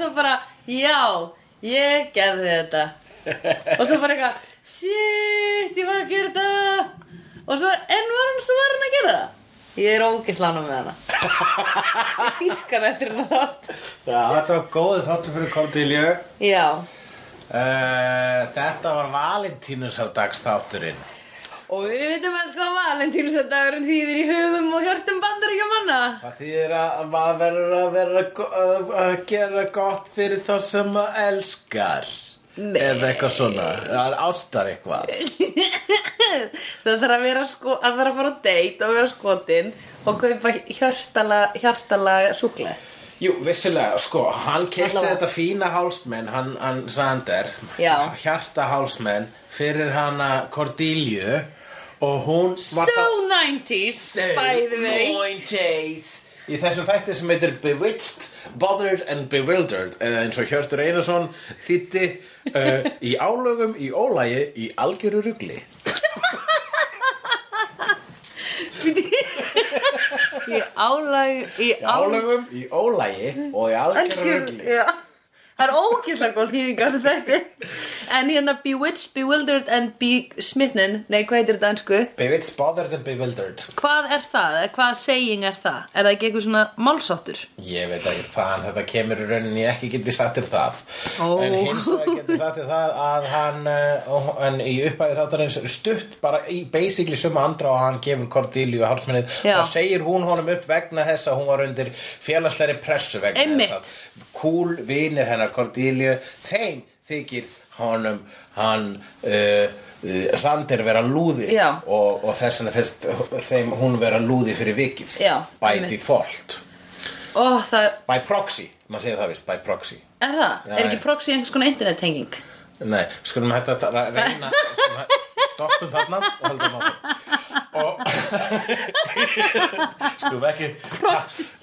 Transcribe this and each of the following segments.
svo bara, já, ég gerði þetta. Og svo bara eitthvað shit, ég var að gera þetta. Og svo, en var hann svo var hann að gera það? Ég er ógislána með hana. Ég dýrkar eftir hennar þátt. Þetta var góðið þáttu fyrir Cordelia. Já, uh, Þetta var Valentínusardags þátturinn og við veitum alls hvað valentínusardagurinn þýðir í hugum og hjörtum bandaríkja manna Það þýðir að maður verður að vera að að gera gott fyrir þá sem maður elskar. Nei. Eða eitthvað svona, það er ástar eitthvað. Það þarf að vera sko, að þarf að fara á date og vera skotin og kaupa hjartala, hjartala súkla Jú, vissilega, sko, hann Allavega. þetta fína hálsmenn, hann, hann Sander. Hjarta hálsmenn fyrir hana Cordelia Og hún var so 90s by the way. 90s Í þessum þætti sem heitir Bewitched, Bothered and Bewildered eða eins og Hjörtur Einarsson þýtti uh, í álögum, í ólægi, í algjöru rugli. Í álag í ál- Álögum, í ólægi og í algjöru já. Það er ókíslega góð þýðing á þessu þætti. En hérna Bewitched, Bewildered and Be Smitten nei hvað heitir þetta ansku Bewitched, Bothered and Bewildered. Hvað er það, hvað saying er það? Er það ekki eitthvað svona málsáttur Ég veit ekki hvaðan þetta kemur í rauninni ég ekki geti sagt þér það. Ó. En hins vegar geti sagt þér það að hann uh, En í upphæði þáttarins stutt bara í basically suma andra og hann gefur Cordelia hálsmennið þá segir hún honum upp vegna þess að hún var undir félagslegri pressu vegna þess að cool vinir hennar Cordelia þeim þykir honum hann uh, uh, Sander vera lúði Já. og, og þess vegna finnst þeim hún vera lúði fyrir vikið Já, by einmitt. default ó það, By proxy, maður segir það vist, by proxy er það, Já, er ekki já. proxy einhvers konar internettenging Nei, skulum hætta að ra- reyna skulum hæ- Stoppum þarna og höldum á það Og Skulum ekki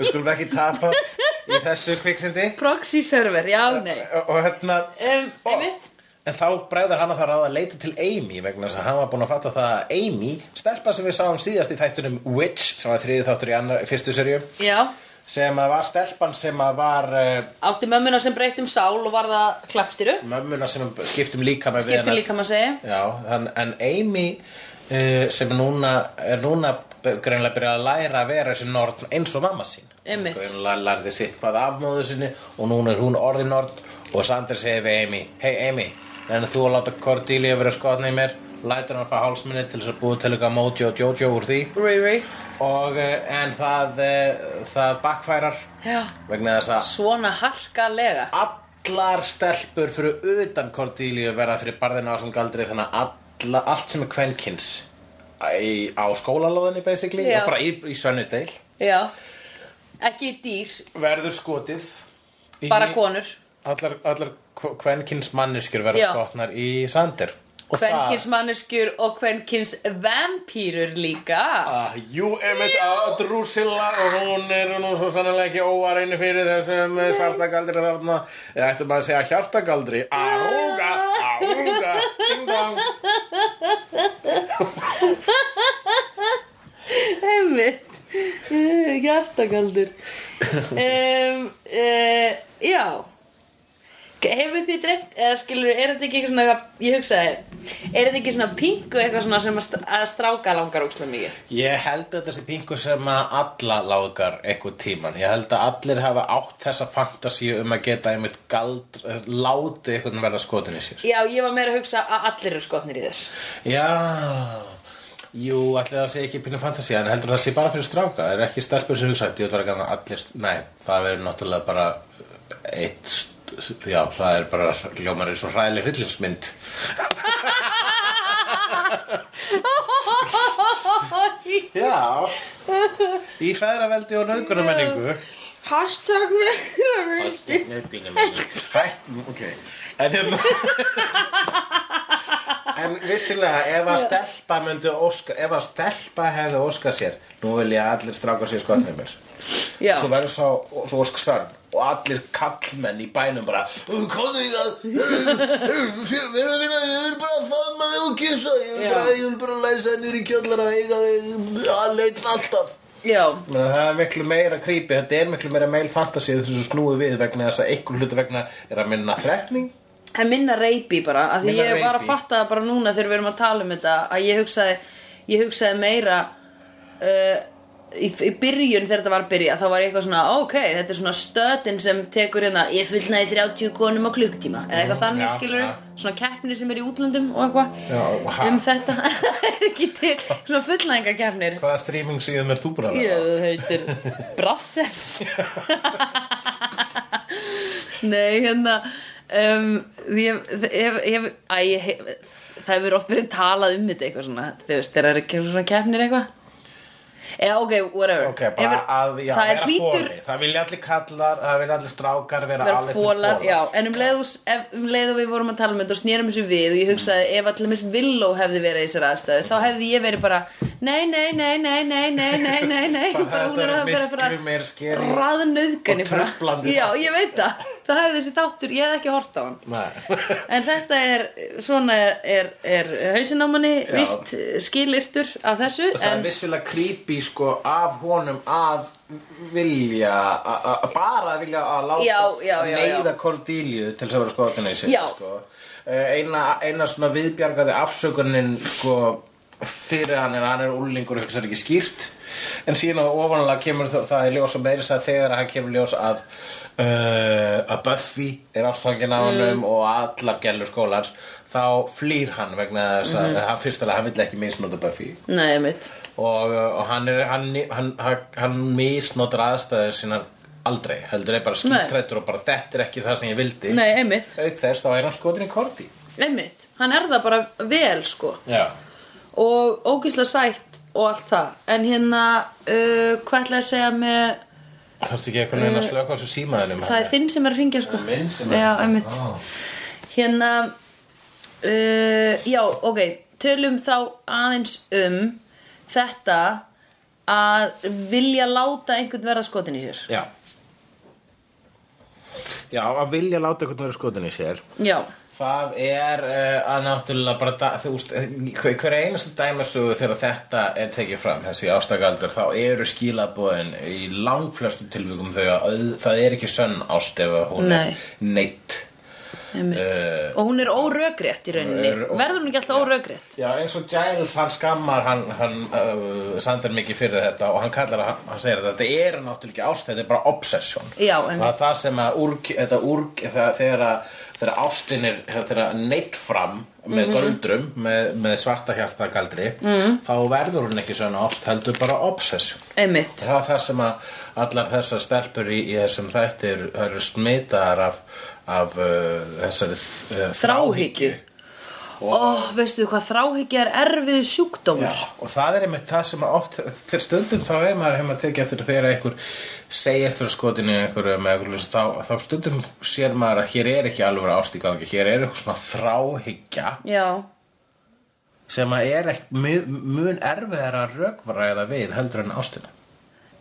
skulum ekki tapast í þessu kviksindi proxy server, já nei. Og, og hérna um, og- En þá bregður hann að það ráða að leita til Amy vegna þess að hann var búinn að fatta það að Amy, stelpa sem við sáum síðast í þættunum Witch, sem var þriði þáttur í annar, fyrstu serju, já, sem að var stelpan sem að var uh, átti mömmuna sem breytt um sál og var það klappstýru. mömmuna sem skiptum líka með skiptir líka maður segja Já, en, en Amy uh, sem núna er núna greinlega byrjað að læra að vera þessi norn eins og mamma sín. Greinlega lærði sitt hvað af móðu sinni og núna er hún orðin norn. Og Sander segir við Amy Hey Amy, en þú að láta Cordelia vera skotna í mér lætur hann að fá hálsminni til þess að búið til eitthvað Mojo Jojo úr því. Riri og uh, en það uh, það backfærar já, vegna þess að svona harkalega. allar stelpur fyrir utan Cordelia verða fyrir barðina á sem galdri þannig að alla, allt sem er kvenkins í, á skólalóðinni basically Já. og bara í, í já, ekki dýr. Verður skotið í, bara konur. allar, allar kvenkins manneskjur verða Já. skotnar í Sander og kvenkins manneskjur og kvenkins vampýrur líka. Ah, jú, emitt að Drusilla og hún er nú svo sannlega ekki óareinu fyrir þessum eh, svartagaldri þarna. Ég ættum að segja hjartagaldri? Arúga, arúga, ding dong. Einmitt. Eh, hjartagaldur um, uh, já hefur þið dreymt eða skilur, er þetta ekki eitthvað svona ég hugsaði, er þetta ekki svona pingu eitthvað svona sem að, st að stráka langar ókslega mikið Ég held að þessi pingu sem að alla lágar eitthvað tíman. Ég held að allir hafa átt þessa fantasíu um að geta einmitt gald, láti eitthvað verða skotin í sér. já, ég var meira að hugsa að allir eru skotnir í þess Já, jú, allir það sé ekki pínu fantasía, en heldur það sé bara fyrir stráka. Það er ekki stelpur sem hugsa, ég var að ganga allir, nei, það verður náttúrulega bara eitt, já, það er bara hljómar eins og hræðileg hryllingsmynd. Já, í hræðraveldi og nöðgunarmenningu. hashtag veldi Hætt, ok. En hérna En vissilega ef að stelpa myndi óska Ef að stelpa hefði óskað sér Nú vil ég allir stráka sér skotnið mér Já. svo verður svo, svo sksann og allir kallmenn í bænum bara Kóðu í það að ég vil bara faðma þig og kissa Ég vil bara, læsa þér í kjöllara eiga þig alveg alltaf. Já, Menna, það er miklu meira creepy, þetta er miklu meira meil fantasy þessu snúið við vegna þess að einhver hlutu vegna er að minna þrekning. En minna reypi bara af því Minna ég var að reipi. fatta það bara núna þegar við erum að tala um þetta að ég hugsaði, ég hugsaði meira uh, í, í byrjun þegar þetta var að byrja þá var ég eitthvað svona, ok, þetta er svona stöðin sem tekur hérna, ég fullnaði 30 konum á klukktíma, eða eitthvað þannig já, skilur já. svona keppnir sem er í útlöndum og eitthvað um þetta. Er ekki til svona fullnæðingakeppnir Hvaða streaming síðan er þú bara Ég heitir Brassels Nei, hérna um, ég, ég, ég, æ, Það hefur oft verið talað um þetta eitthvað svona þegar það eru svona keppnir eitthvað Eða, ok, whatever. Ok, bara að, já, Það er fóli Það vilja allir kallar, það vilja allir strákar vera, vera alveg fólar, já, en um leið, og- ef, um leið við vorum að tala um þetta og snérum þessu við og ég hugsaði ef allir mis Villó hefði verið í þessari aðstæðu þá hefði ég verið bara nei, nei, nei, nei, nei, nei, nei, nei, nei. Það bara hún er að vera raðnauðgani Og truflandi. Já, ég veit það. Það hefði þessi þáttur, ég hef ekki hort á hann. En þetta er, svona er, er, er hausinn á manni Já. Vist skilirtur af þessu Það er En creepy sko af honum að vilja a- a- bara að vilja að láta Já, já, já, já. neyða Cordelia til þess að vera skotin í sig Já. sko. Eh, eina, eina svona viðbjargaði afsökunin sko fyrir hann er að hann er úlingur og hugsa ekki skýrt en síðan á ofanlega kemur það, það í ljós og meiri að þegar hann kemur ljós að uh, að Buffy er ástfangin á honum og allar gælur skólans þá flýr hann vegna þess að Mhm. hann fyrst alveg hann vill ekki misnota Buffy Nei, mitt og, uh, og hann, er, hann, hann, hann, hann misnotar aðstæður sínar aldrei heldur er bara skýttrættur og bara þetta er ekki það sem ég vildi. Nei, einmitt, auk þess þá er hann skotin í korti. Einmitt. Hann er það bara vel, sko. Já, Og ógislega sætt og allt það. En hérna, uh, hvað ætla ég að segja með þarfst ekki eitthvað neina að slöka þessu símaðinum Það er þinn sem er að ringja, sko. Já, einmitt. Á. Hérna uh, Já, ok. Tölum þá aðeins um Þetta Að vilja láta einhvern verða skotin í sér já já, að vilja láta eitthvað vera skotin í sér Já, Það er uh, að náttúrulega bara, þú veist, hver, hver einasta dæmasögu þegar þetta er tekið fram, þessi ástakaldur, þá eru skilabóðin í langflestum tilvíkum þau að það er ekki sönn ást ef hún Nei. er neitt. Eh, Og hún er órökrétt í rauninni er Verður hún ekki alltaf órökrétt? Já, eins og Giles, hann skammar hann, hann uh, Sander mikið fyrir þetta og hann kallar að, hann segir að þetta er náttúrulega ekki ást, þetta er bara obsession. Já, Það er það sem að úrk, þetta það, þegar, að- þegar ástin er þegar neitt fram með Mhm. göldrum, með, með svarta hjarta galdri, mm. þá verður hún ekki svona ást, heldur bara obsession. Einmitt Það er það sem að allar þessar stelpur í, í þessum þættir eru smitaðar af, af uh, þessari uh, Þráhyggju. Ó, veistu hvað þráhyggja er erfið sjúkdómur. Já, og það er einmitt það sem oft þegar stundum þá er maður hefur maður tekið eftir þegar einhver segist fyrir skotinu einhverju með einhverju þá, þá stundum sér maður að hér er ekki alveg ást í gangi hér er eitthvað svona þráhyggja Já, sem að er mun, erfiðar að rökvaræða við heldur en ástina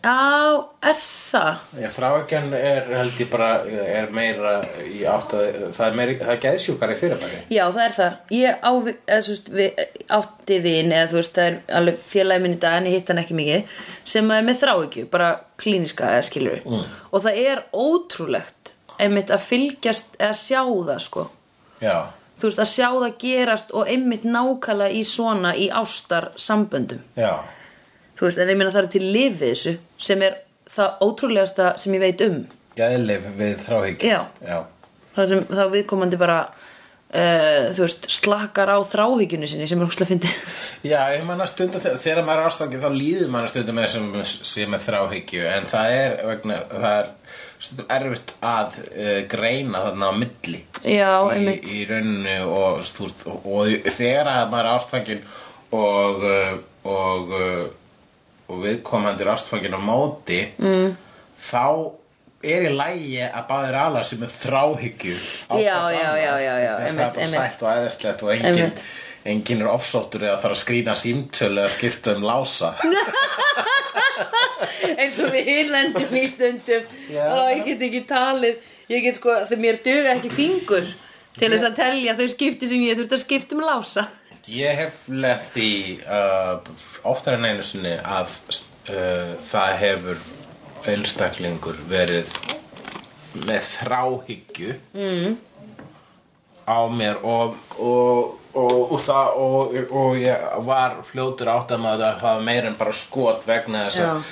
Já, er það? Já, þráhyggjan er held ég bara er meira í átt að það er, meira, það er geðsjúkari fyrirbæri Já, það er það. Ég á, eða, veist, við, átti vin, eða þú veist, það er alveg félagi minn í dag, en ég hitt hann ekki mikið, sem er með þráhyggju, bara klíniska, eða skilur mm. Og það er ótrúlegt, einmitt að fylgjast, eða sjá það, sko. Já, Þú veist, að sjá það gerast og einmitt nákvæmlega í svona, í ástar samböndum. já Þú veist, en ég meina það er til lifið þessu, sem er það ótrúlegasta sem ég veit um. Geðleif við þráhyggju Já. Já. Sem þá viðkomandi bara, uh, þú veist, slakkar á þráhyggjunni sinni, sem er húslega fyndið. Já, ég manna stundum þegar, þegar maður er ástangið þá líður maður stundum með sem, sem með þráhyggju en það er, vegna, það er stundum erfitt að uh, greina þarna á milli Já, í, í rauninu og, veist, og, og þegar að maður er ástfangin og, uh, og, og viðkomandi er ástfangin á móti mm. þá er í lægi að báðir ala sem er þráhyggju á Já, já, já, já, já, það er bara sætt og eðislegt og engin, Einmitt. engin er offsóttur eða þarf að skrýna símtölu eða skipta um lása eins og við hinlendum í stundum Já. og ég get ekki talið ég get sko, þegar mér duga ekki fingur til þess að telja þau skipti sem ég þurfti að skipta um lása Ég hef lent í uh, oftar en einu sinni að uh, það hefur einstaklingur verið með þráhyggju mm. á mér og, og, og, og það og, ég var fljótur átt að maður að það var meira en bara skot vegna þess að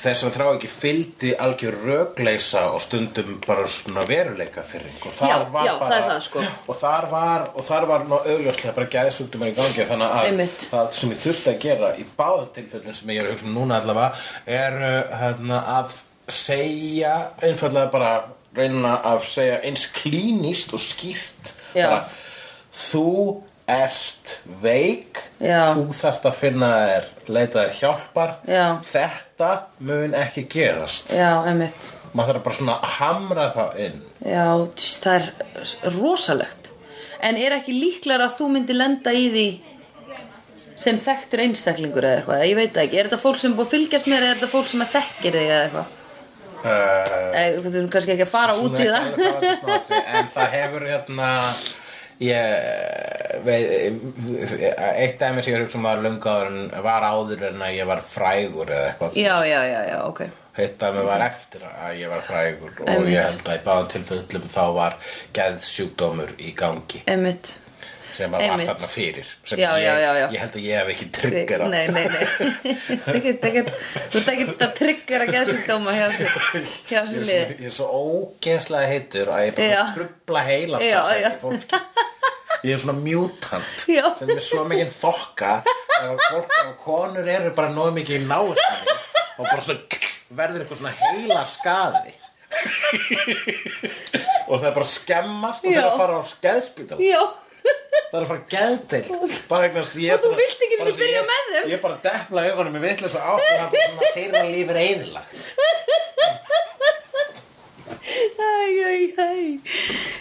þess að þrá ekki fylgdi algjör rögleisa og stundum bara svona veruleika fyrir og þar Já, var já, bara, það er það, sko. og þar var, og þar var ná augljóslega bara gæðsugdumar í gangi þannig að Einmitt. það sem ég þurfti að gera í báðum tilfellin sem ég er að hugsa um núna allavega er uh, hérna, að segja einfallega bara reyna að segja eins klínist og skýrt bara, þú ert veik Já. þú þarft að finna þér leita þér hjálpar Já. Þetta mun ekki gerast. Já, einmitt. Maður þarf bara svona að hamra það inn. Já, tss, það er rosalegt. En er ekki líklar að þú myndi lenda í því sem þekktur einstaklingur eða eitthvað, ég veit það ekki. Er þetta fólk sem er búið að fylgjast með þér eða er þetta fólk sem að þekkir þig eða eitthvað? Uh, Eða, Þú þurfum kannski ekki að fara út í það. en það hefur hérna ég eitt dæmi sem ég hugsa um að löngu áður en var áður en að ég var frægur eða eitthvað Já, já, já, já, ok. Hitt dæmi var eftir að ég var frægur og Einmitt. ég held að í báðum tilfellum þá var geðsjúkdómur í gangi. Einmitt. Sem að var þarna fyrir sem Já, ég, já, ég held að ég hef ekki tryggjara Nei, nei, nei. Þú ert ekki- að tryggjara geðsjúkdóma hjá sér Ég er svo ógeðslega heitur að ég bara að trubla heila Já, já. fólki Ég er svona mutant. Já. sem er svo mikið þokka ef fólk ef konur eru bara nóg mikið í náustæmi og bara svona verður eitthvað svona heila skaði. Og það er bara að skemmast og það er að fara á skeðspítal það er að fara geðdeild. Bara sem ég Og þú vilt ekki bara sinni byrja með þeim. Ég er bara að depla augunum í vitlega svo átt og það er svona þeirra líf er eðilagt æ, æ, æ.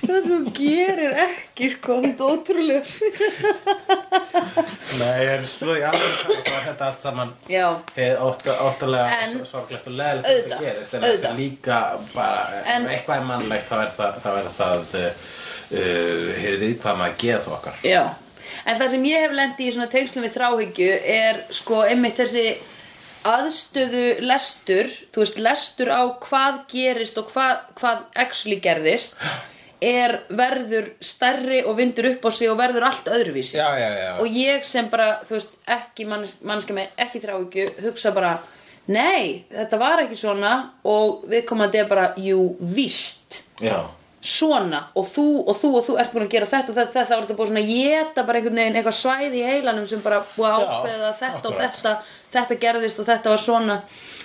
Það sem gerir ekki, sko, hún er ótrúlegur. Nei, ég er svo í alveg þetta allt saman. Óttalega En- sorglegt og leðilegt Auðvitað, þetta gerist en þetta er líka bara En- eitthvað er mannlegt þá er það, þá er það uh, uh, hefur viðkvæma að geða okkar. Já. En það sem ég hef lendi í svona tengslum við þráhyggju er sko einmitt þessi aðstöðu lestur, þú veist, lestur á hvað gerist og hvað, hvað actually gerðist er verður stærri og vindur upp á sig og verður allt öðruvísi Já, já, já og ég sem bara, þú veist, ekki manns, mannska með, ekki þráhyggju, hugsa bara nei, þetta var ekki svona og viðkomandi er bara, jú, víst Já, svona og þú og þú og þú ert búin að gera þetta og þetta, þetta var þetta búið svona að geta bara einhvern veginn eitthvað svæði í heilanum sem bara búið að ákveða þetta og akkurat. þetta þetta gerðist og þetta var svona.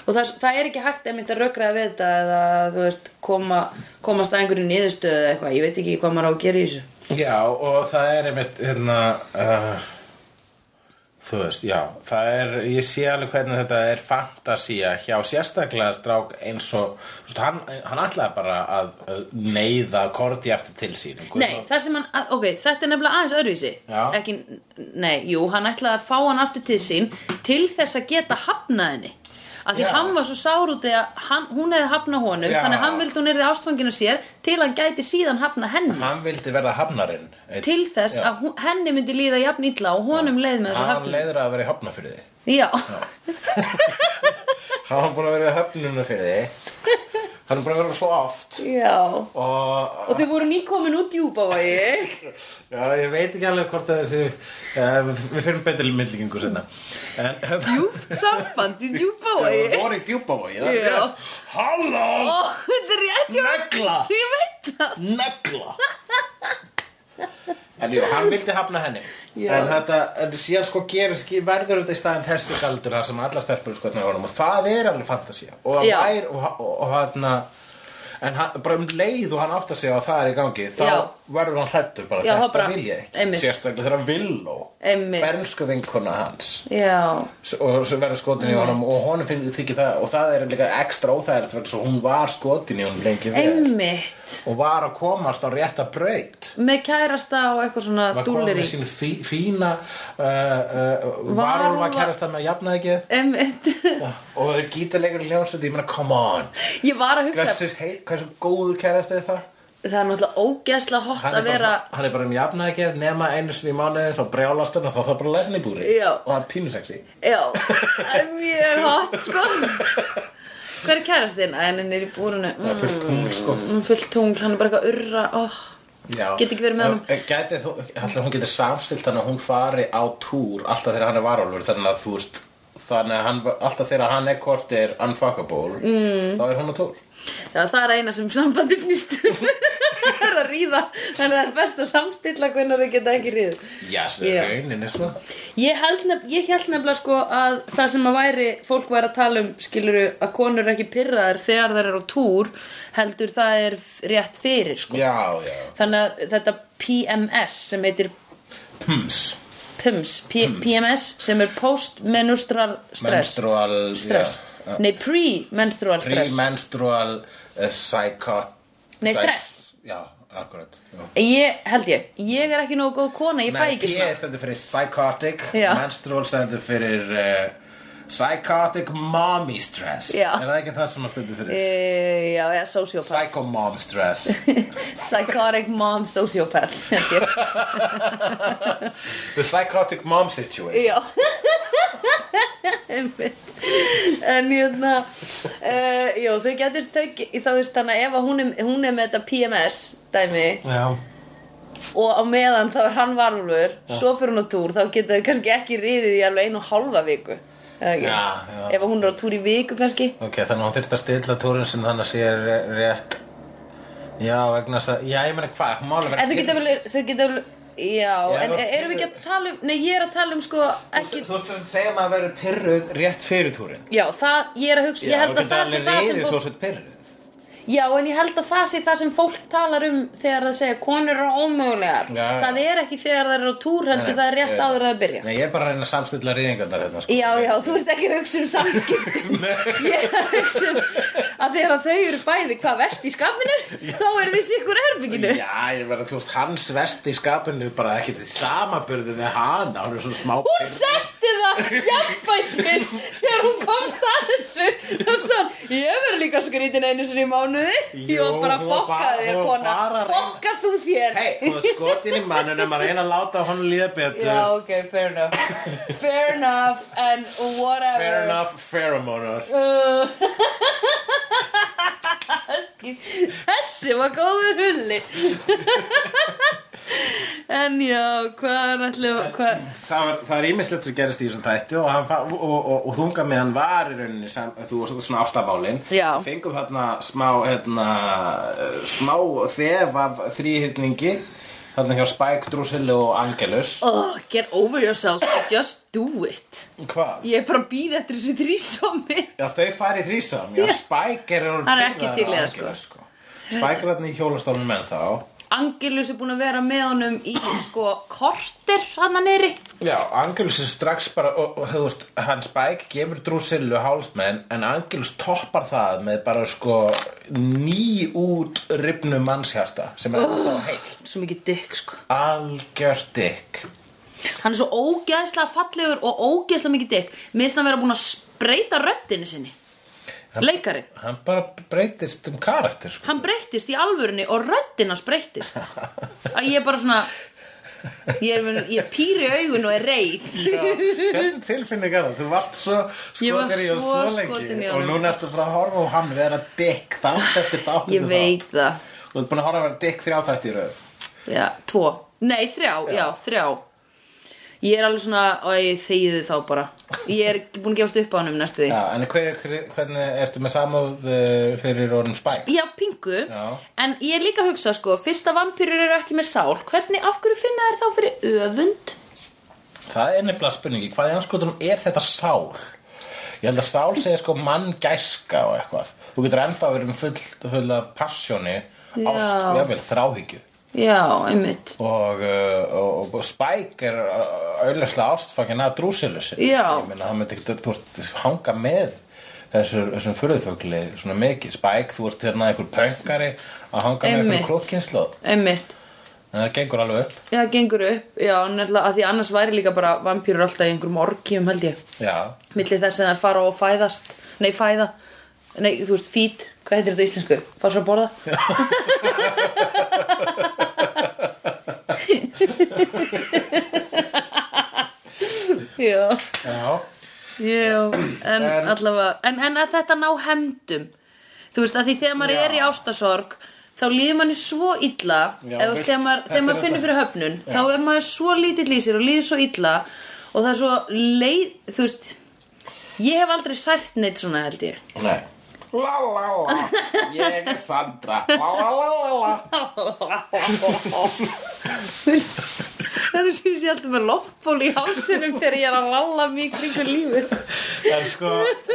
Og það, það er ekki hægt einmitt að rökraða við þetta eða þú veist koma, komast að einhverju niðurstöðu eða eitthvað, ég veit ekki hvað maður á að gera í þessu. Já og það er einmitt hérna uh, þú veist, já það er, ég sé alveg hvernig þetta er fantasía hjá sérstaklega strák eins og, þú veist, hann, hann ætlaði bara að uh, neyða korti aftur til sín. Nei, það sem hann, að- ok, þetta er nefnilega aðeins öðruvísi. Já. ekki, Nei, jú, hann ætlaði að fá hann aftur til sín til þess að geta hafnað henni að því Já. hann var svo sár út hann, hún hefði hafnað honum Já. þannig að hann vildi hún erði ástfanginu sér til hann gæti síðan hafnað henni hann vildi verða hafnarinn Einn- til þess Já. að hún, henni myndi líða jafn illa og honum leið með þess að hann hafna leiður að vera í hafnafyrði Já, hann var búin að vera í höfnunum fyrir því hann er búin að vera svo oft. Já. Og Og þið voru nýkomin út djúpavagi já, ég veit ekki alveg hvort að þessi uh, við, fyrir betri myndlíkingu senna en Djúpt samband í það djúpavagi voru í djúpavogi það er Já. halló, Ó, þetta er rétt negla! Ég veit það. Negla! En jú, hann vildi hafna henni Já. en þetta, en síðan sko gerist verður þetta í staðin þessi galdur þar sem alla stelpur sko honum, og það er alveg fantasía og hann og, og hann en hann, bara um leið og hann átt að segja að það er í gangi þá, Já. Verður hann hrættur bara Já, þetta bara- vil ég ekki. einmitt. sérstaklega þegar Villó bernsku vinkona hans. Já, og svo verður skotin í honum og honum finnir þykir það og það er líka ekstra óþægilegt vegna svo hún var skotin í honum lengi einmitt. Og var að komast á rétta braut. Með kærasta og eitthvað svona var komið dúlir í sín fí, fína uh, uh, varúlfa kærasta með Einmitt. Og það er gítarleikur í hljómsveit ég meina come on. Ég var að hugsa hversu, hei, hversu góður kærasta er það Það er náttúrulega ógeðslega hot að er, vera svona- hann er bara um ekki nema einu sinni í mánuði þá brjálast hann og þá þarf bara að lesa hann í búri Já. og það er pínusexy Já, það er mjög hot sko Hver er kærastinn? Æ, hann er í búrunu það er fullt tungl sko mm, Fullt tungl, hann er bara eitthvað urra oh. Já. Get ekki verið með honum. Gæti þú, alltaf hún getur samstilt þannig að hún fari á túr alltaf þegar hann er varálfur þannig að þú veist þannig að hann, alltaf þegar hann er hvort er unfuckable mm. þá er hún á túr Já, það er eina sem sambandi snýstum Það er að ríða. Þannig að það er best að samstilla hvernig þau geta ekki ríð Já, svo er raunin er svo. Ég held, nefnilega sko að það sem að væri, fólk væri að tala um skiluru að konur eru ekki pyrraðar þegar þær eru á túr heldur það er rétt fyrir sko. Já, já. Þannig að þetta PMS sem heitir Pums PIMS, P PMS sem er post-menstrual stress Menstrual stress, já. nei pre-menstrual stress Pre-menstrual uh, psychot Nei, stress. Já, akkurat já. Ég held ég, ég er ekki nógu góð kona, ég fæ Nei, ekki P svona stendur fyrir psychotic. Menstrual stendur fyrir uh, Psychotic mommy stress Já. Er það ekki það sem það stendur fyrir? e, Já, já, sociopath Psycho mom stress Psychotic mom sociopath. The psychotic mom situation Já. En hérna uh, Jó, þau getur stökk Þá veist þannig að ef að hún er, hún er með þetta PMS dæmi Já og á meðan þá er hann varulfur svo fyrir hún á túr, þá getur þau kannski ekki riðið í alveg einu hálfa viku? Já, já. ef hún er á túr í viku kannski? Ok, þannig að hún þurfti að stilla túrin sem þannig að sé re- rétt. Já, vegna þess að Já, ég meina hvað, hún máli en þau geta vel, þau geta vel já, en þú- erum við ekki að tala um nei, ég er að tala um sko ekki, Þú ert að segja maður að vera pyrruð rétt fyrir túrin já, það, ég er að hugsa ég held að það sé það sem Þú ert pyrruð já, en ég held að það sé það sem fólk talar um þegar það segja konur eru ómögulegar. Já. það er ekki þegar það eru á túr heldur það er rétt áður að það byrja. Nei, ég er bara að reyna að samstilla reyðingarnar hérna sko. Já, já, þú ert ekki að hugsa um samskiptin Ég er að hugsa um að þegar þau eru bæði hvað vest í skapinu þá eru þið sikkur herbygginu Já, ég verða, þú veist, hans vest í skapinu bara ekki til samaburði með hana Hún er svona smá Hún setti það jafnbætis þegar hún komst að þessu. Þá hann, ég verður líka skrítin einu sinni í mánuði. Ég Jú, var bara hún fokka þér hún kona. að fokka þú þér. Hei, hún er skotin í mannunum að reyna að láta honum líða betur. Já, ok, fair enough. Fair enough and whatever. Fair enough, pheromonar Þessi var góður hulli. En já, hvað er allir hvað... Það, var, það er ímislegt sem gerist í þessum þætti og, og, og, og, þunga með hann var í rauninni sem, þú varst svona ástafálin fengum þarna smá hérna, smá þef af þrýhyrningi þarna hjá Spike, Drusilla og Angelus oh, Get over yourself, just do it Hvað? Ég er bara að býða eftir þessu þrísomi Já, þau farið þrísam Já. Spike er orðinn Hann er ekki til í það, Angelus, sko. Spike er þarna í hjólastólnum menn þá Angelus er búin að vera með honum í sko korter hann að neyri Já, Angelus er strax bara og, og þú veist, hann Spike gefur Drusillu hálsmenn en Angelus toppar það með bara sko ný út ribnu mannshjarta sem er oh. heilt Svo mikið dick sko. Algjört dick Hann er svo ógeðslega fallegur og ógeðslega mikið dick Mér finnst hann vera búin að spreita röddinni sinni Leikarinn. hann bara breytist um karakter sko. Hann breyttist í alvörunni og röddinn hans breyttist. Að ég er bara svona Ég er, ég píri augun og er reið. Já, hvernig tilfinning er það? Þú varst svo skotin í og svo svo lengi og núna ertu bara að horfa á hann vera dick þátt eftir þátt Ég veit það. Þú ert búin að horfa að vera dick þrjá þætti í röð. Já, tvo. Nei, þrjá, já, þrjá Ég er alveg svona, og ég þegiði þá bara Ég er búin að gefast upp á hann um næstu því Já, en hver, hver, hvernig ertu með samúð uh, fyrir orðum Spike? Já, pingu Já. En ég er líka að hugsa, sko Fyrst að vampýrur eru ekki með sál Hvernig, af hverju finna þær þá fyrir öfund? Það er nefnilega spurningi, hvað í anskotunum er þetta sál? Ég held að sál segja sko manngæska og eitthvað Þú getur ennþá verið með full, full af passjóni. Ást, jafnvel, þráhyggju Já, einmitt. Og, uh, og, og Spike er auðvitað ástfangin að drúsilusi Já. ég meina hann myndi ekki hanga með þessum, þessum furðufugli svona mikið. Spike, þú veist hérna einhver pöngari að hanga með Einmitt. einhver klókkynslu Einmitt. En það gengur alveg upp. Já, það gengur upp, já, nefnilega að því annars væri líka bara vampýrur alltaf í einhverjum orkjum held ég. Já, Milli þess að þær fara og fæðast. Nei, fæða. Nei, þú veist, fít, hvað heitir þetta íslensku? Fá svo að borða? Já já. Já, en, En- allavega en, en að þetta ná hemdum Þú veist, að því þegar maður Já. er í ástasorg þá líður manni svo illa Já, eða þú veist, veist, þegar maður, þetta þegar er maður finnur þetta. fyrir höfnun þá er maður svo lítill í sér og líður svo illa og það er svo leið þú veist, ég hef aldrei sært neitt svona held ég Nei La la la, ég er Sandra. La la la la la. Þú veist, það er sem sé alltaf með loftból í hálsinum þegar ég er að lalla mig kringu lífið En sko,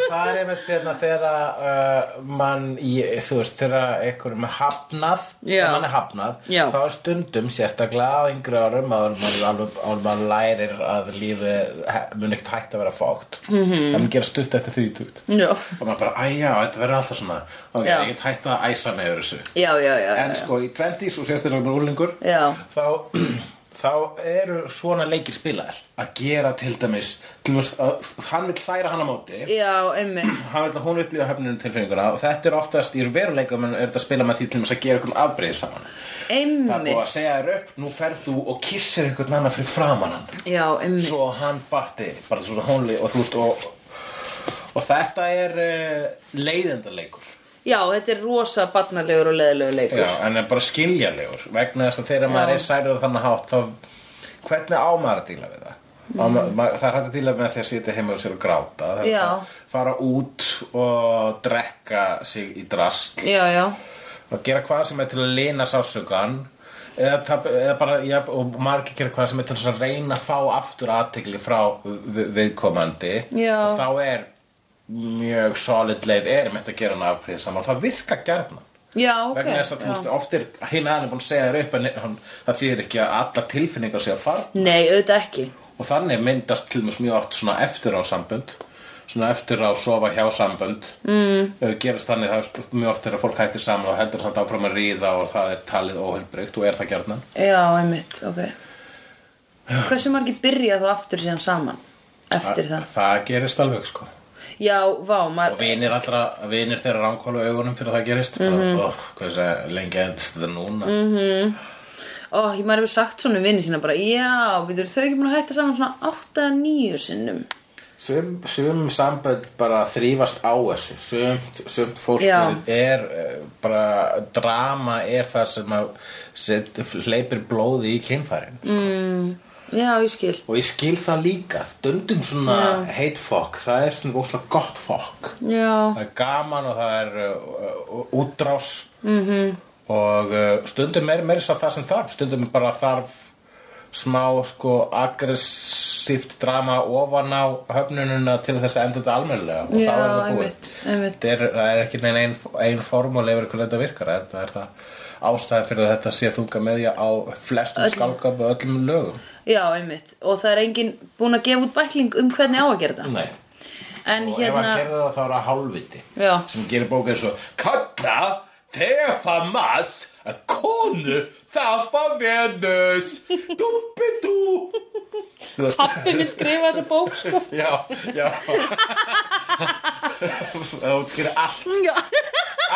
það er einmitt þeirna þegar uh, mann, ég, þú veist, þegar einhverjum er hafnað, þegar mann er hafnað, Já. þá er stundum, sérstaklega á yngri árum, en maður lærir að lífið mun ekkert hægt að vera fókt. Mm. -hmm. Það mun gera stutt eftir þrítugt. Já, Og maður bara, æjá, þetta verður alltaf svona, ok, ég get hægt að æsa mig yfir þessu. já, já, En sko, í 20s og sérstaklega með úlingur, Já. þá, þá eru svona leikir spilaðir. Að gera til dæmis, til dæmis að hann vil særa hann á móti. Já, einmitt. Hann vil að hún upplifa höfnunum tilfinninguna og þetta er oftast í veruleikum en er þetta að spila með því til dæmis að gera einhvern afbreyð saman. Það er búið að Einmitt. segja þér upp, nú ferð þú og kissir einhvern annan fyrir framan hann. Já, einmitt. Svo hann fatti bara svona hónli og þú veist og, og þetta er uh, leiðendarleikur Já, þetta er rosa barnalegur og leðilegur leikur. Já, en er bara skiljanlegur. Vegna þess að þegar maður er særður þannig hátt þá hvernig á maður að díla við það? Mm. ma það er hægt að díla með því að sitja heima og sér og gráta. Það er að fara út og drekka sig í drast. Já, já, og gera hvað sem er til að lina sásugan eða, eða bara, já, og margir gera hvað sem er til að reyna að fá aftur aðtegli frá vi- viðkomandi. Og þá er mjög solid leið er með að gera hann afprýð saman. Það virka gjarnan. Já, ok. Vegna þess að þú veist, oft er hinn aðeins búin að segja þér upp en hann, það þýðir ekki að alla tilfinningar sé að fara. Nei, auðvitað ekki. Og þannig myndast til mjög mjög oft svona eftir á sambönd svona eftir á sofa hjá sambönd. Mm. gerast þannig það er mjög oft þegar fólk hættir saman og heldur samt áfram að ríða og það er talið óheilbreykt og er það gjarnan. Já, einmitt, ok. Hversu margir byrja þá aftur síðan saman? Eftir það? það gerist alveg sko Já, vá, og maður vinir allra, vinir þeirra ránkólu augunum fyrir það gerist mm -hmm. bara, oh, hvað sé, lengi endist þetta núna mm. Ó, ég maður hefur sagt svona vinni sína bara Já, við þau ekki búin að hætta saman svona 8-9 sinnum Sum, sum sambönd bara þrýfast á þessu sumt, sumt fólk Já. er, er eh, bara drama er það sem að set, hleypir blóði í kynfærin mm. Já, ég skil. Og ég skil það líka. Stundum svona hate fuck það er svona óslega gott fuck. Já, það er gaman og það er uh, uh, útrás. -hmm. og uh, stundum er meira það sem þarf. Stundum bara þarf smá sko aggressíft drama ofan á höfnununa til þess að enda þetta almennilega. Og Já, þá er það búið. einmitt, einmitt. Það er, það er ekki neinn ein, ein formúli yfir hvernig þetta virkar. Það er það ástæðan fyrir að þetta sé þunga meðja á flestum Öllum. skálkap og öllum lögum. Já, einmitt. Og það er enginn búin að gefa út bækling um hvernig á að gera það. Nei. En og ef hérna hann gerði það þá er það hálfviti Já. sem gerir bók eins og kalla tefa mas að konu þafa venus. Dúbidú Pappi minn skrifa þessa bók sko. Já, já. Það útskýri allt. Já.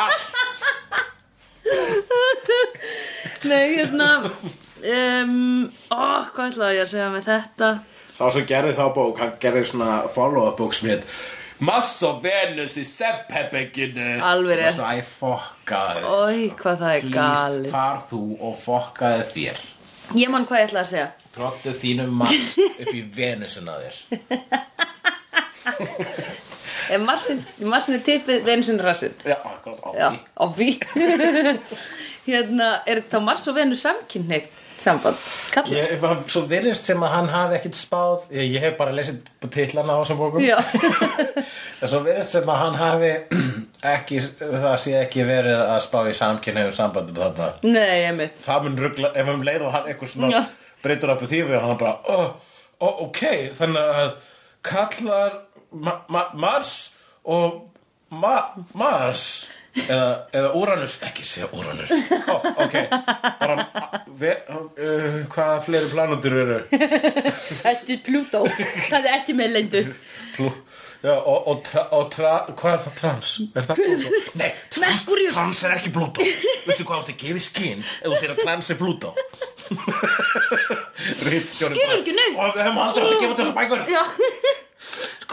Allt Nei, hérna um, Ó, hvað ætlaði ég að segja með þetta? Sá sem gerði þá bók, hann gerði svona follow-up bók sem heit Massa Venus í Sepphebygginu Alveg rétt. Æ, fokkaði Ói, hvað það er Please, galið. far þú og fokkaði þér. Ég man hvað ég ætlaði að segja. Trottu þínum mars upp í Venusuna þér Er Marsin, Marsin er tippið Venusin rassin Já, akkurat á því. Hérna, er þá Mars og Venus samkynneitt samband? Kalla Ég, var svo virðist sem að hann hafi ekkit spáð. Ég, ég hef bara lesið titlana á þessum bókum. Já, en svo virðist sem að hann hafi ekki, það sé ekki verið að spá í samkynhefum sambandum þarna. Nei, einmitt. Það mun ruggla, ef um leið og hann eitthvað svona Já. breytur upp því við hann bara, oh, oh, ok. Þannig að kallar ma ma Mars og ma Mars? Eða, eða Uranus, ekki segja Uranus. Oh, ok, bara uh, hvaða fleiri planundur eru? Þetta er Plútó? Það er ekki með lendu já, og, og, tra, og tra, hvað er það trans? Er það Plútó? Nei, trans, trans er ekki Plútó. Veistu hvað átti að gefa skinn ef þú segir að trans er Ritstjórinn Skilur ekki neitt. Og við hefum aldrei átti að gefa þessu bækur. Já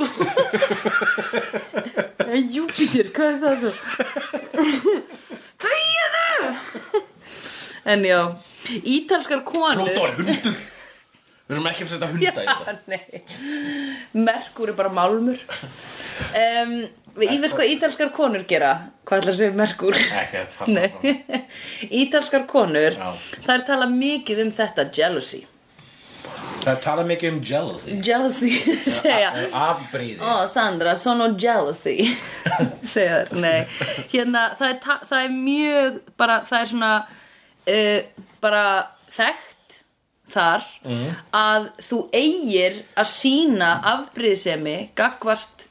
Sko. Júpítur, hvað er það? Tvegið þau! En já Ítalskar konur Plútó er hundur. Við erum ekki að setja hunda í þetta. Já, Merkur er bara málmur. Um, Við veist hvað ítalskar konur gera. Hvað ætlar að segja Merkur? Ekkert, það Nei. Ítalskar konur Já. Þær tala mikið um þetta jealousy Það tala mikið um jealousy. Jealousy segja. Afbríði Ó, Sandra, sono jealousy segja þær, nei. Hérna, það er, það er mjög bara, það er svona uh, bara þekkt þar að þú eigir að sína afbrýðisemi gagvart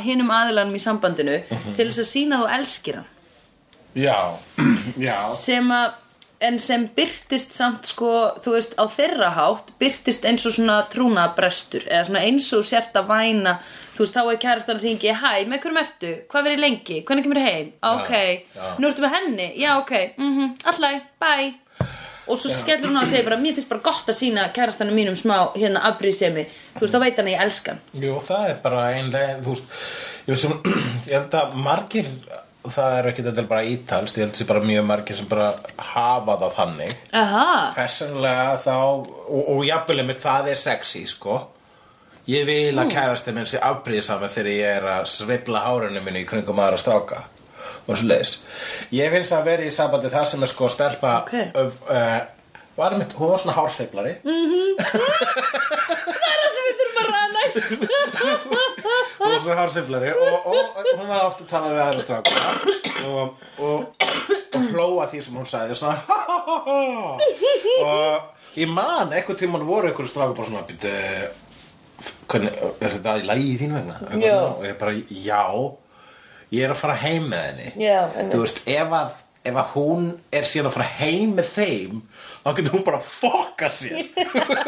hinnum aðilanum í sambandinu til þess að sína þú elskir hann. Já, já. Sem að en sem byrtist samt sko þú veist á þeirra hátt byrtist eins og svona trúnaðabrestur eða svona eins og sért að væna. Þú veist þá er kærastan að ringi hæ, með hverjum ertu, hvað verið lengi, hvernig kemur heim? Ok, já. nú ertu með henni? Já ok, mhm, alltaf, bye. Og svo skellur hún á að segja bara mér finnst bara gott að sína kærastanum mínum smá hérna afbrýðsemi, þú veist þá veit hann að ég elska hann. Jú, það er bara einlega, þú veist, ég, sem, ég held að margir, það er ekki þetta bara ítalst, ég held að bara mjög margir sem bara hafa það þannig. aha, Personlega þá, og, og jafnvel með það er sexy, sko. Ég vil að kærasti minn sé afbríðsama þegar ég er að sveifla hárinu minni í kringum aðra stráka. Og svo leis. Ég finnst að vera í sambandi það sem er sko stelpa, Ok. öf, uh, var mitt, hún var svona hársveiflari. það er það sem við þurfum að ræða. Hún var svo hársveiflari og, og, og hún var ofta að tala við aðra stráka og, og, hlóa því sem hún sagði svona ha, ha, ha, og ég man eitthvað tímann voru einhverju stráka bara svona býttu hvernig, er þetta í lagi þín vegna? Og ég bara, já ég er að fara heim með henni. Já, einmitt. þú veist, ef að ef að hún er síðan að fara heim með þeim þá getur hún bara að fokka sér.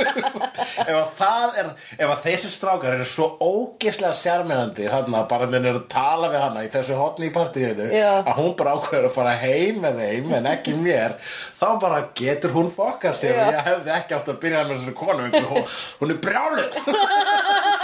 Ef að það er ef að þessi strákar eru svo ógeðslega sjarmirandi þarna bara minn er að tala við hana í þessu hotni í partíinu að hún bara ákveður að fara heim með þeim en ekki mér þá bara getur hún fokkað sér Já. og ég hefði ekki átt að byrja með þessari konu hún, hún er brjáluð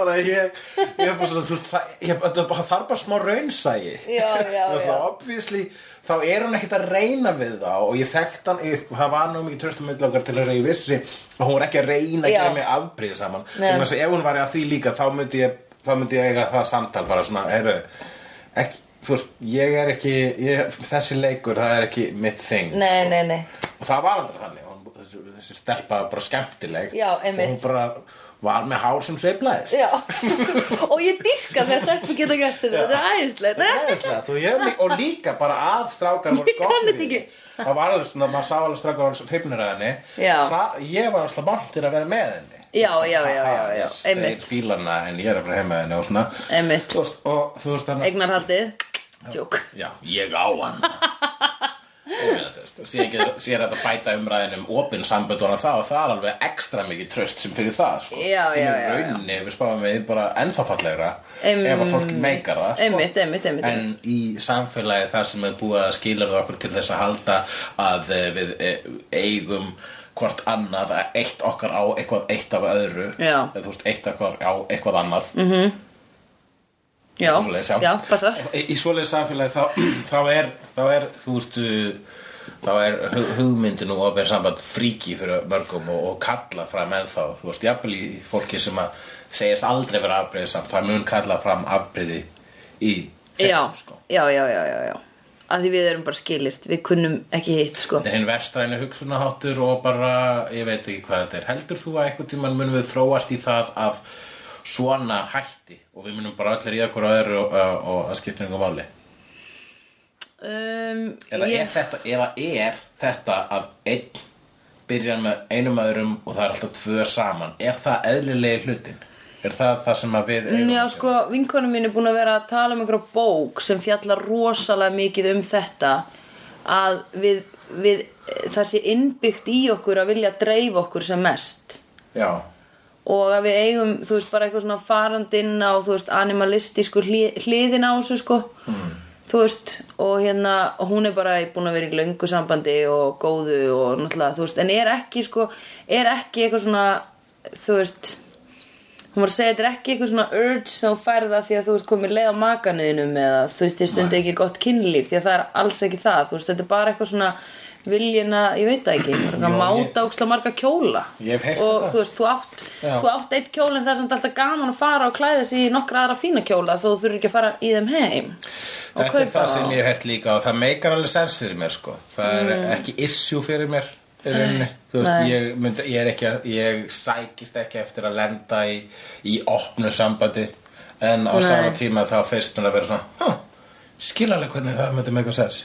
þannig að ég ég er bara svona, þú veist, það, ég, það það þarf bara smá raunsægi Já, já, Þú veist, já. og obviously þá er hún ekkert að reyna við það og ég þekkt hann, ég, það var nú mikið tröstum millokkar til þess að ég vissi að hún var ekki að reyna að Já. gera mig afbríð saman Nei. þess að ef hún var að því líka þá myndi ég, þá myndi ég eiga það samtal bara svona, heyrðu ekki, þú veist, ég er ekki ég, þessi leikur, það er ekki mitt thing nei, nei, nei og það var aldrei þannig hún, þessi, stelpa var bara skemmtileg Já, og einmitt. hún bara var með hár sem sveiflaðist. Já, og ég dyrka þegar stelpur geta gert þetta, þetta er Æðislegt, og, líka bara að strákar voru ekki. það var alveg svona, maður sá alveg strákar voru hrifnir að henni. Það, ég var alltaf máttir að vera með henni. Já, já, já, já, einmitt, fílana en ég er að fara heim með henni og svona. Einmitt. Eignarhaldið, tjók. Já, ég á hann og ekki sér þetta bæta umræðin um opinn sambönd og það og það er alveg ekstra mikið tröst sem fyrir það sko, Já, sem já, er já, já. rauninni, við spáum við bara ennþá fallegra Einmitt. ef að fólk meikar það sko. Einmitt, einmitt, einmitt, En í samfélagi það sem er búið að skilja okkur til þess að halda að eh, við eh, eigum hvort annað að eitt okkar á eitthvað eitt af öðru eða þú veist eitt okkar á eitthvað annað Já, Svoleiðis, já. já, passar í, í svoleiðis samfélagi þá, þá, er, þá er þú veist uh, þá er hu- hugmyndin og opið samband fríki fyrir mörgum og, og kalla fram ennþá þú veist, jafnvel í fólki sem að segist aldrei vera afbreyðisamt það mun kalla fram afbreyði í þeim, Já, sko. já, já, já, já, já að því við erum bara skilyrt, við kunnum ekki hitt sko. Þetta er hinn vestræni hugsunaháttur og bara, ég veit ekki hvað þetta er. Heldur þú að einhvern tímann munum við þróast í það að svona hætti? Og við munum bara allir í okkur öðru og, og, og það skiptir einhver máli. Um, eða ég, er þetta, eða er þetta að einn byrjar með einum öðrum og það er alltaf tvö saman? Er það eðlilegi hlutin? Er það það sem að við Já, að sko, vinkonum mín er búin að vera að tala um einhverja bók sem fjallar rosalega mikið um þetta að við, við það sé innbyggt í okkur að vilja dreifa okkur sem mest? Já, og að við eigum, þú veist, bara eitthvað svona farandinn á, þú veist, animalistísku hli- hliðin á þessu, sko mm. þú veist, og hérna hún er bara búin að vera í löngu sambandi og góðu og náttúrulega, þú veist en er ekki, sko, er ekki eitthvað svona þú veist hún var að segja, þetta er ekki eitthvað svona urge sem þú færða því að þú ert komið leið á makanuðinum eða þú veist, þið stundi ekki gott kynlíf því að það er alls ekki það, þú veist, þetta er bara eitthvað svona viljina, ég veit það ekki máta óksla marga kjóla og þú veist, þú átt, þú átt eitt kjól en það er samt alltaf gaman að fara og klæða sig í nokkra aðra fína kjóla þó þú þurfir ekki að fara í þeim heim þetta er það þá. sem ég hef hert líka og það meikar alveg sens fyrir mér sko það er ekki issue fyrir mér þú veist, Mm. Ég, myndi, ég er ekki að, ég sækist ekki eftir að lenda í, í opnu sambandi en á Nei. sama tíma þá fyrst mér að vera svona, huh, skilaleg hvernig það myndi meika sens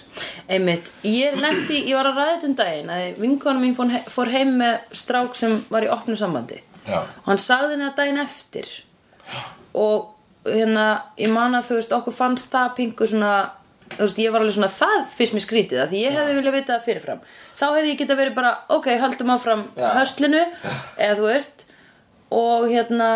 Einmitt, ég lendi, ég var að ræða þetta um daginn að vinkona mín fór, he- fór heim með strák sem var í opnu sambandi. Já. og hann sagði henni að daginn eftir. Og hérna ég man að þú veist, okkur fannst það pingu svona, þú veist, ég var alveg svona það fyrst mér skrítið, að því ég hefði viljað vita fyrirfram. Þá hefði ég geta verið bara, ok, höldum áfram Já. höslinu, eða þú veist. Og hérna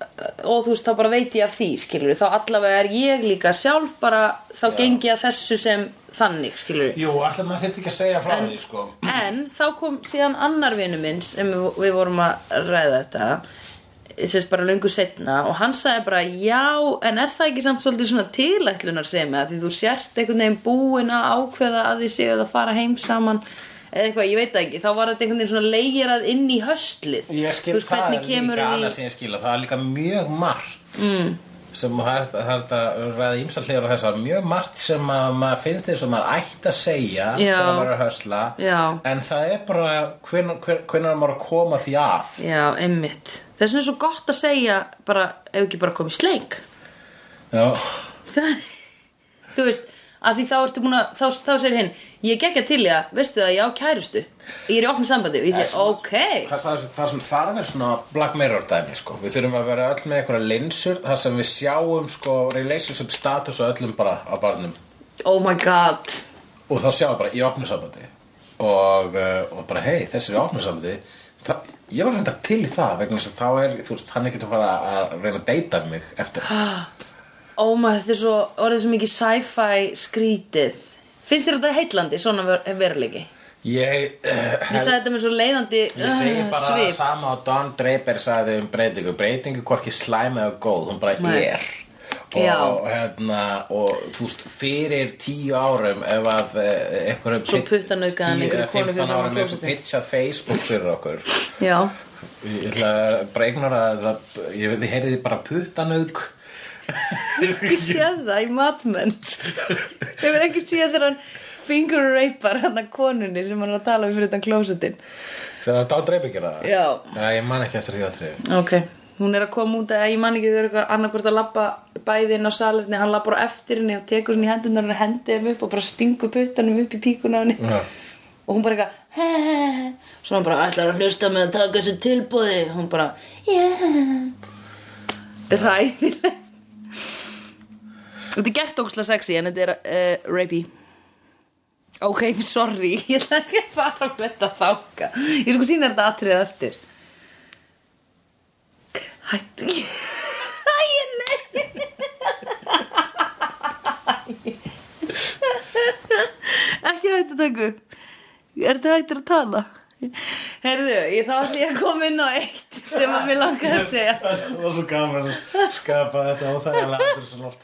og þú veist, þá bara veit ég af því, skilur þá allavega er ég líka sjálf bara þá Já. gengi að þessu sem þannig, skilur Jú, allir maður þyrfti ekki að segja frá því sko. En þá kom síðan annar vinnu minn sem við, vorum að ræða þetta þess bara löngu setna og hann sagði bara já, en er það ekki samt svolítið svona tilætlunar sem að því þú sért einhvern veginn búin að ákveða að þið séu að fara heim saman eða eitthvað, ég veit það ekki, þá var þetta einhvern veginn svona leigirað inn í höstlið Ég skil veist, það hvernig er líka annað sem ég skil og það er líka mjög margt mm. sem það er það þetta ræða ímsal hliður á þess að mjög margt sem að maður finnst þess að maður ætti að segja þegar maður er að hösla. Já. en það er bara hven maður að koma því að. Já, einmitt. Vegna er svo gott að segja bara, ef ekki bara komið sleik. Já, það, þú veist að því þá ertu búin að, þá, þá segir hinn ég gekk til í að, veistu það, ég á kærustu. Ég er í opnum sambandi og ég segi, ok. það, það, það sem þarf er svona Black Mirror dæmi sko. við þurfum að vera öll með einhverja linsur þar sem við sjáum sko, relationship status og öllum bara á barnum. Oh my god. Og þá sjáum við bara í opnusambandi og, uh, og bara hei, þessi er í opnusambandi það, ég var reynda til í það vegna þess að þá er, þú veist, hann er ekki að fara að reyna að deyta mig eftir. oh my, þetta er svo, orðið svo mikið sci-fi skrítið. Finnst þér þetta heitlandi, svona ver veruleiki? Ég, uh, ég sagði þetta með svo leiðandi ég segi uh, bara svip. sama og Don Draper sagði um breytingu. Breytingu hvorki slæm eða góð, hún bara Nei. er. Já. og hérna og þú veist, fyrir tíu árum ef að eh, einhverjum Svo puttanauðgaði hann einhverju konu fyrir 15 framan árum einhver klósettið. pitchað Facebook fyrir okkur. Já, Ég ætla bara að ignora það Ég heyrði bara puttanauk ég séð það í matmennt hefur ekki séð þegar hann finger rapar hann að konunni sem hann er að tala við fyrir utan klósetin Þegar Dán Dreip ekki það Já. Nei, ég man ekki eftir því að treyfi Ok, hún er að koma út að ég man ekki þau eru eitthvað annarkvort að labba bæði inn á salerni, hann lappar á eftir henni og tekur svona í hendunar og hendi þeim upp og bara stingur puttanum upp í píkuna á henni. Já. og hún bara eitthvað he svona bara ætlar að hlusta með að taka þessu tilbúði hún bara yeah. Ræðileg Þetta er gert ókslega sexy en þetta er uh, rapey. Ok, sorry, ég ætla ekki að fara með þetta þáka Ég sko sína þetta atriðið eftir. Hættu ekki. Æ, nei. Ekki hættu að taka upp. Er þetta hættur að tala? Herðu, ég þá ætlum ég að koma inn á eitt sem að mér langar að segja. Það var svo gaman að skapa þetta og það er langur svo loft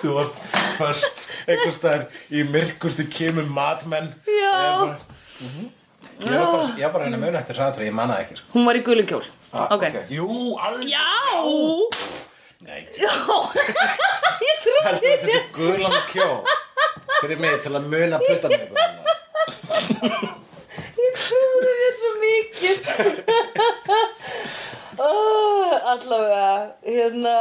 Þú varst först einhvers staðar í myrkustu kemur matmenn. Já. Ég bara, mhm. Ég var bara, ég var bara að muna eftir saður ég mannaði ekki sko. Hún var í gulum kjól. Ah, Ok. Jú, alveg. Já Nei, ég trúi þér Þetta er gulan kjó fyrir mig til að muna plötan Ég trúi þér svo mikið. Oh, Allavega hérna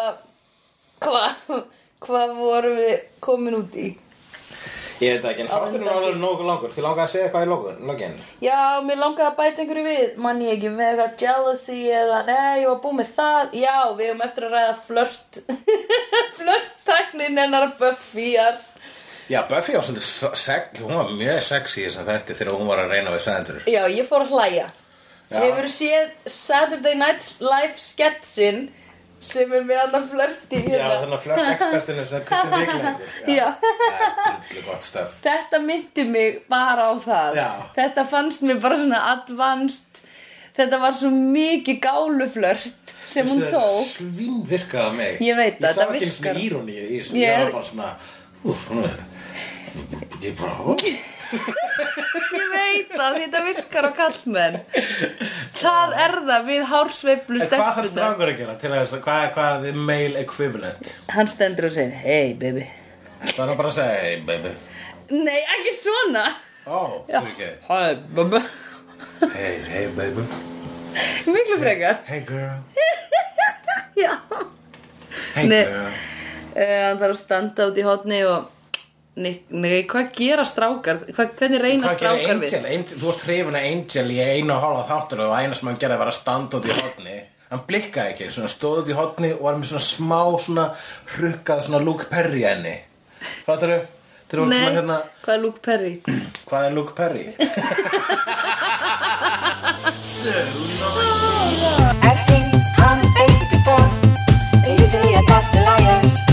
hvað hva vorum við komin út í? Ég veit ekki, en þátturinn var alveg nógu langur Þið langaði að segja eitthvað í logun, login Já, mér langaði að bæta einhverju við, mann ég ekki, með eitthvað jealousy eða, nei, ég var búið með það. Já, við höfum eftir að ræða flört, flörttæknin hennar Buffyar. Já, Buffy var svolítið hún var mjög sexy í þessum þætti þegar hún var að reyna við Sandra Já, ég fór að hlæja. Já. Hefur séð Saturday Night Live sketsin sem er með allan flörti Já, þannig að flört-expertinu sem. Það er gott stöf Þetta myndi mig bara á það. Já. Þetta fannst mér bara svona advanced. Þetta var svo mikið gáluflört sem hún tók. Svín virkaði á mig Ég veit það, Ég sá ekki svona virkar. íróni Ég er- var bara svona Úf, hún er Ég bara ó. Ég veit það, þetta virkar á kallmenn. Það er það við hársveiflu En hvað þarf strákur að gera til þess að hvað er, hvað er the male equivalent? Hann stendur og segir, hey baby. Það er bara að segja, hey baby Nei, ekki svona. Ekki Hi baby. Hey, hey baby Miklu frekar. Hey girl Já. Hey Nei. girl Uh, hann þarf að standa út í hotni og Nei, hvað gera strákar? Hvað, hvernig reyna hvað strákar við? Angel? Angel, þú varst hrifin að Angel í einu og halva þáttur og eina sem hann gerði var að standa út í hodni hann blikkaði ekki, svona stóð út í hodni og var með svona smá svona rukkað svona Luke Perry enni Fattar þau? Nei, hérna... hvað er Luke Perry? hvað er Luke Perry? I've seen honest faces before They're usually a past liars